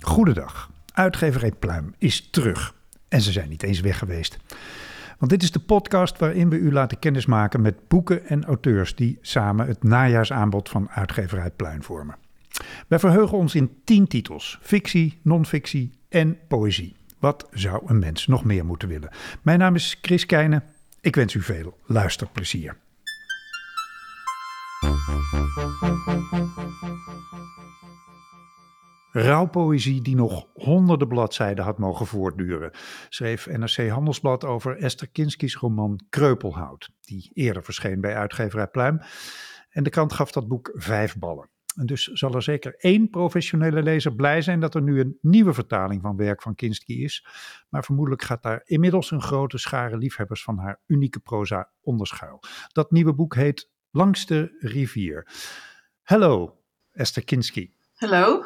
Goedendag. Uitgeverij Pluim is terug. En ze zijn niet eens weg geweest. Want dit is de podcast waarin we u laten kennismaken met boeken en auteurs die samen het najaarsaanbod van Uitgeverij Pluim vormen. Wij verheugen ons in tien titels: fictie, non-fictie en poëzie. Wat zou een mens nog meer moeten willen? Mijn naam is Chris Keijnen. Ik wens u veel luisterplezier. Rouwpoëzie die nog honderden bladzijden had mogen voortduren, schreef NRC Handelsblad over Esther Kinski's roman Kreupelhout, die eerder verscheen bij uitgeverij Pluim. En de krant gaf dat boek vijf ballen. En dus zal er zeker één professionele lezer blij zijn dat er nu een nieuwe vertaling van werk van Kinski is. Maar vermoedelijk gaat daar inmiddels een grote schare liefhebbers van haar unieke proza onderschuil. Dat nieuwe boek heet Langs de rivier. Hello, Esther Kinski. Hello.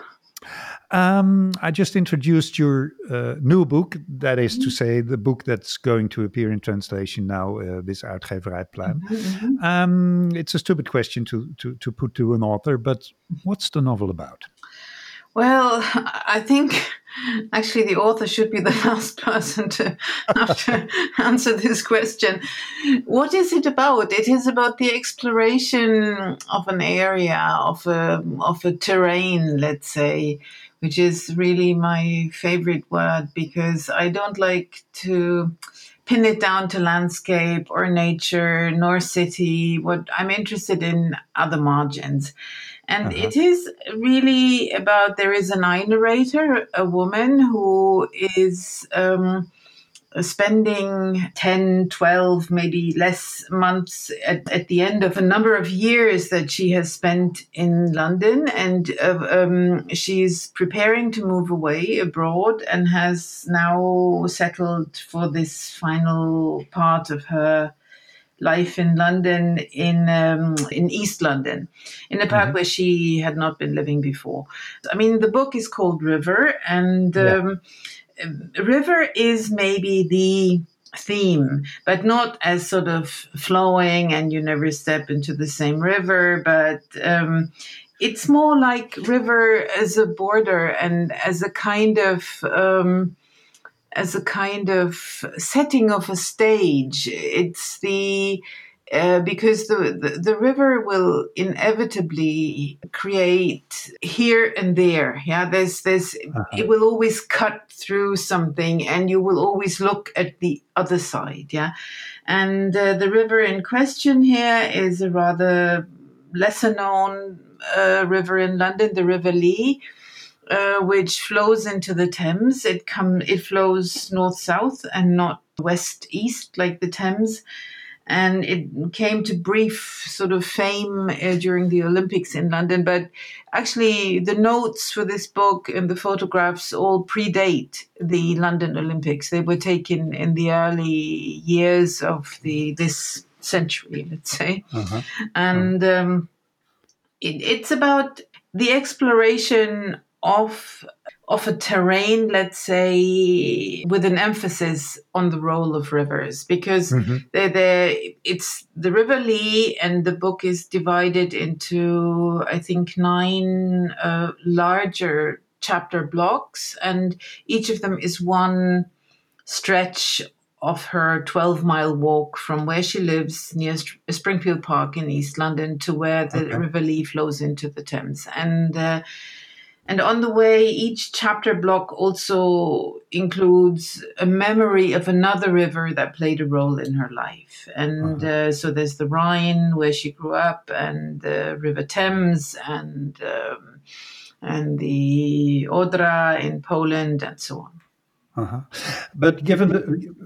Um, I just introduced your uh, new book. That is to say, the book that's going to appear in translation now uh, with Uitgeverij Pluim. Mm-hmm. Um, it's a stupid question to, to, to put to an author, but what's the novel about? Well, I think actually the author should be the last person to have to answer this question. What is it about? It is about the exploration of an area of a of a terrain, let's say, which is really my favorite word because I don't like to pin it down to landscape or nature nor city. What I'm interested in other margins. And uh-huh. it is really about there is an eye narrator, a woman who is um, spending 10, 12, maybe less months at, at the end of a number of years that she has spent in London. And uh, um, she's preparing to move away abroad and has now settled for this final part of her life in London, in um, in East London, in a park mm-hmm. where she had not been living before. I mean, the book is called River, and um. River is maybe the theme, but not as sort of flowing and you never step into the same river, but um, it's more like river as a border and as a kind of um, as a kind of setting of a stage. It's the uh, because the, the, the, river will inevitably create here and there. Yeah, there's there's uh-huh. it will always cut through something, and you will always look at the other side. Yeah, and uh, the river in question here is a rather lesser known uh, river in London, the River Lee uh, which flows into the Thames. It come it flows north south and not west east like the Thames. And it came to brief sort of fame uh, during the Olympics in London. But actually, the notes for this book and the photographs all predate the London Olympics. They were taken in the early years of the this century, let's say. Uh-huh. And um, it, it's about the exploration of of a terrain, let's say, with an emphasis on the role of rivers, because mm-hmm. they're, they're, it's the River Lee, and the book is divided into, I think, nine uh, larger chapter blocks, and each of them is one stretch of her 12 mile walk from where she lives near Springfield Park in East London to where the okay. River Lee flows into the Thames. And uh, and on the way, each chapter block also includes a memory of another river that played a role in her life. And uh-huh. uh, so there's the Rhine, where she grew up, and the River Thames, and um, and the Odra in Poland, and so on. Uh-huh. But given the,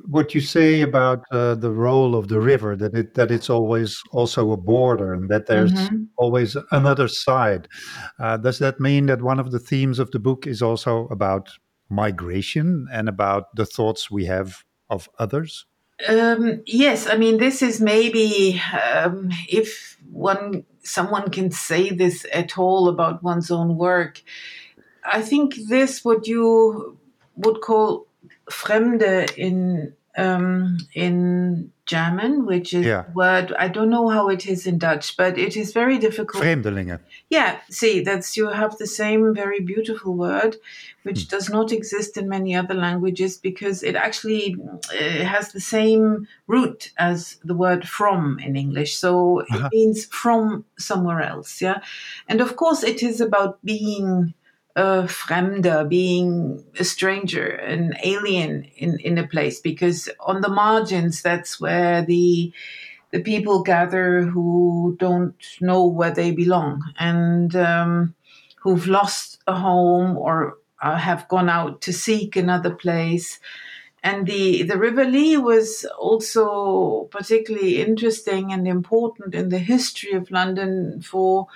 what you say about uh, the role of the river, that it that it's always also a border, and that there's mm-hmm. always another side, uh, does that mean that one of the themes of the book is also about migration and about the thoughts we have of others? Um, yes, I mean this is maybe um, if one someone can say this at all about one's own work. I think this what you would call Fremde in um, in German, which is Yeah. word I don't know how it is in Dutch, but it is very difficult. Vreemdelingen. Yeah, see, that's you have the same very beautiful word, which does not exist in many other languages because it actually uh, has the same root as the word from in English. So Uh-huh. it means from somewhere else. Yeah, and of course it is about being a fremde, being a stranger, an alien in in a place because on the margins that's where the the people gather who don't know where they belong and um, who've lost a home or uh, have gone out to seek another place. And the, the River Lee was also particularly interesting and important in the history of London for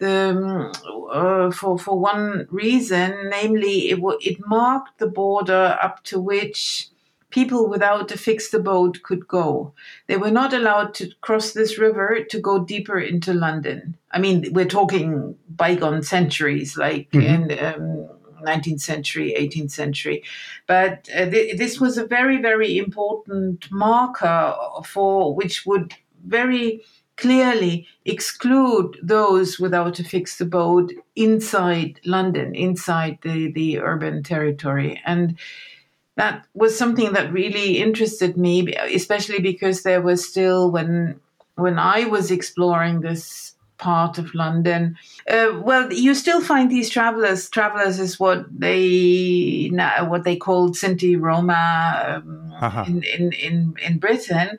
the um, uh, for for one reason, namely it it marked the border up to which people without a fixed abode could go. They were not allowed to cross this river to go deeper into London. I mean, we're talking bygone centuries, like in um, 19th century, 18th century. But uh, th- this was a very, very important marker for which would very clearly exclude those without a fixed abode inside London, inside the, the urban territory. And that was something that really interested me, especially because there was still when when I was exploring this part of London. Uh, well, you still find these travelers. Travelers is what they what they called Sinti Roma um, Aha. in, in in in Britain.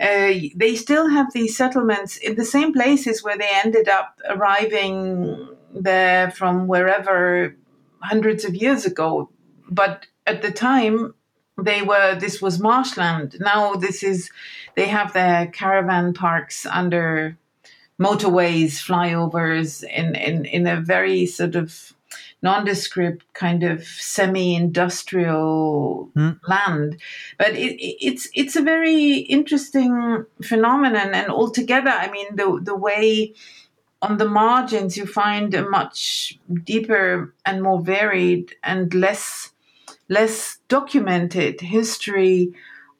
Uh, they still have these settlements in the same places where they ended up arriving there from wherever hundreds of years ago. But at the time, they were this was marshland. Now this is they have their caravan parks under motorways, flyovers in, in, in a very sort of nondescript kind of semi-industrial hmm. land. But it, it- it's it's a very interesting phenomenon and altogether i mean the the way on the margins you find a much deeper and more varied and less less documented history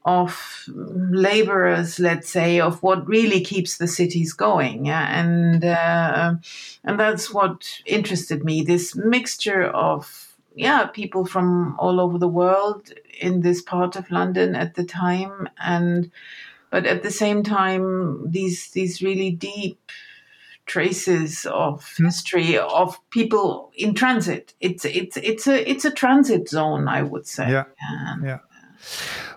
of laborers, let's say, of what really keeps the cities going. And uh, and that's what interested me. This mixture of yeah, people from all over the world in this part of London at the time, and but at the same time, these these really deep traces of history of people in transit. It's it's it's a it's a transit zone, I would say. Yeah. And- Yeah.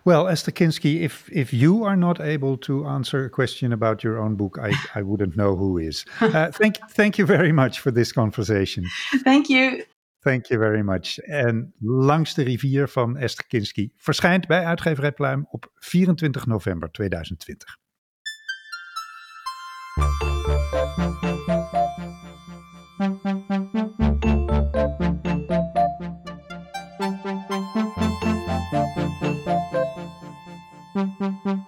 Well, Esther Kinsky, if if you are not able to answer a question about your own book, I, I wouldn't know who is. Uh, thank thank you very much for this conversation. Thank you. Thank you very much. En Langs de rivier van Esther Kinsky verschijnt bij uitgeverij Pluim op 24 november 2020. Thank you. Mm-hmm.